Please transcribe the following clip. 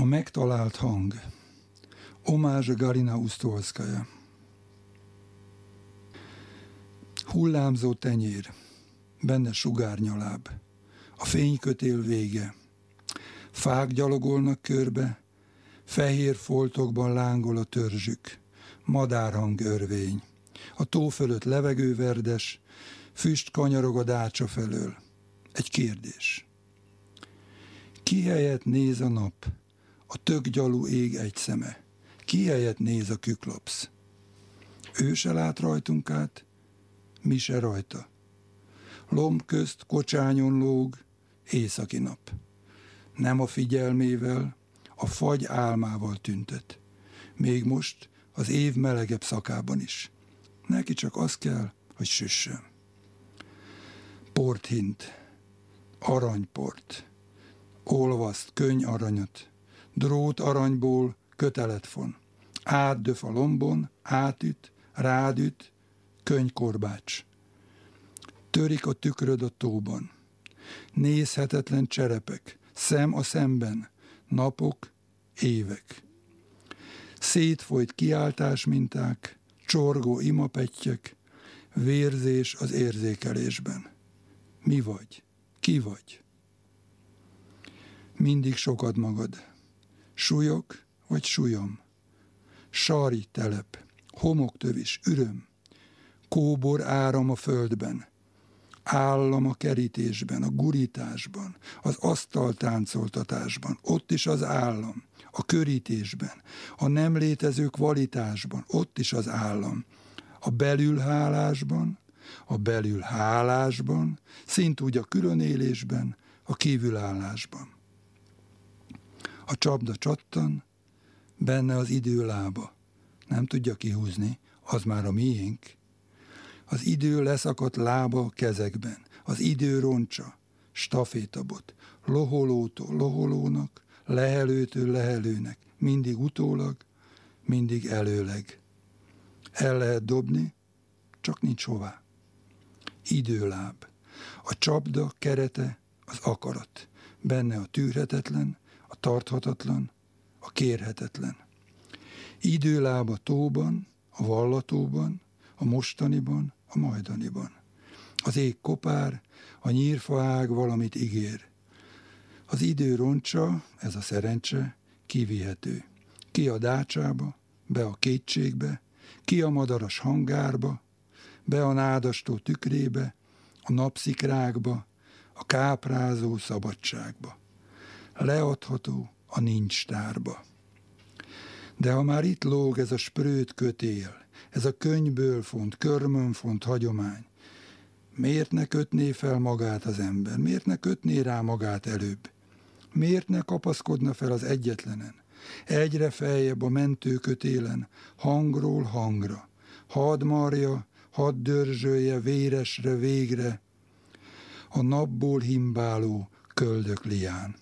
A megtalált hang. Omázs Garina Usztolszkaja. Hullámzó tenyér, benne sugárnyaláb, a fénykötél vége. Fák gyalogolnak körbe, fehér foltokban lángol a törzsük, madárhang örvény. A tó fölött levegőverdes, füst kanyarog a dácsa felől. Egy kérdés. Ki helyett néz a nap? A tök gyalú ég egy szeme. Ki helyett néz a küklopsz? Ő se lát rajtunk át, mi se rajta. Lomb közt kocsányon lóg, északi nap. Nem a figyelmével, a fagy álmával tüntet. Még most az év melegebb szakában is. Neki csak az kell, hogy süssön. Porthint, aranyport, olvaszt könyv aranyat, drót aranyból kötelet von. Átdöf a lombon, átüt, rádüt, könykorbács. Törik a tükröd a tóban. Nézhetetlen cserepek, szem a szemben, napok, évek. Szétfolyt kiáltás minták, csorgó imapettyek, vérzés az érzékelésben. Mi vagy? Ki vagy? Mindig sokad magad. Súlyok vagy súlyom? Sari telep, homoktövis, üröm, kóbor áram a földben, állam a kerítésben, a gurításban, az asztaltáncoltatásban, ott is az állam, a körítésben, a nem létező kvalitásban, ott is az állam, a belülhálásban, a belül hálásban, szintúgy a különélésben, a kívülállásban. A csapda csattan, benne az idő lába. Nem tudja kihúzni, az már a miénk. Az idő leszakadt lába a kezekben, az idő roncsa, stafétabot, loholótól loholónak, lehelőtől lehelőnek, mindig utólag, mindig előleg. El lehet dobni, csak nincs hová. Időláb. A csapda kerete az akarat. Benne a tűrhetetlen, a tarthatatlan, a kérhetetlen. Időláb a tóban, a vallatóban, a mostaniban, a majdaniban. Az ég kopár, a nyírfaág valamit ígér. Az idő roncsa, ez a szerencse, kivihető. Ki a dácsába, be a kétségbe, ki a madaras hangárba, be a nádastó tükrébe, a napszikrákba, a káprázó szabadságba. Leadható a nincs tárba. De ha már itt lóg ez a sprőt kötél, ez a könyvből font, körmön font hagyomány, miért ne kötné fel magát az ember? Miért ne kötné rá magát előbb? Miért ne kapaszkodna fel az egyetlenen? Egyre feljebb a mentőkötélen, hangról hangra. Hadd marja, hadd dörzsölje véresre végre a napból himbáló köldök lián.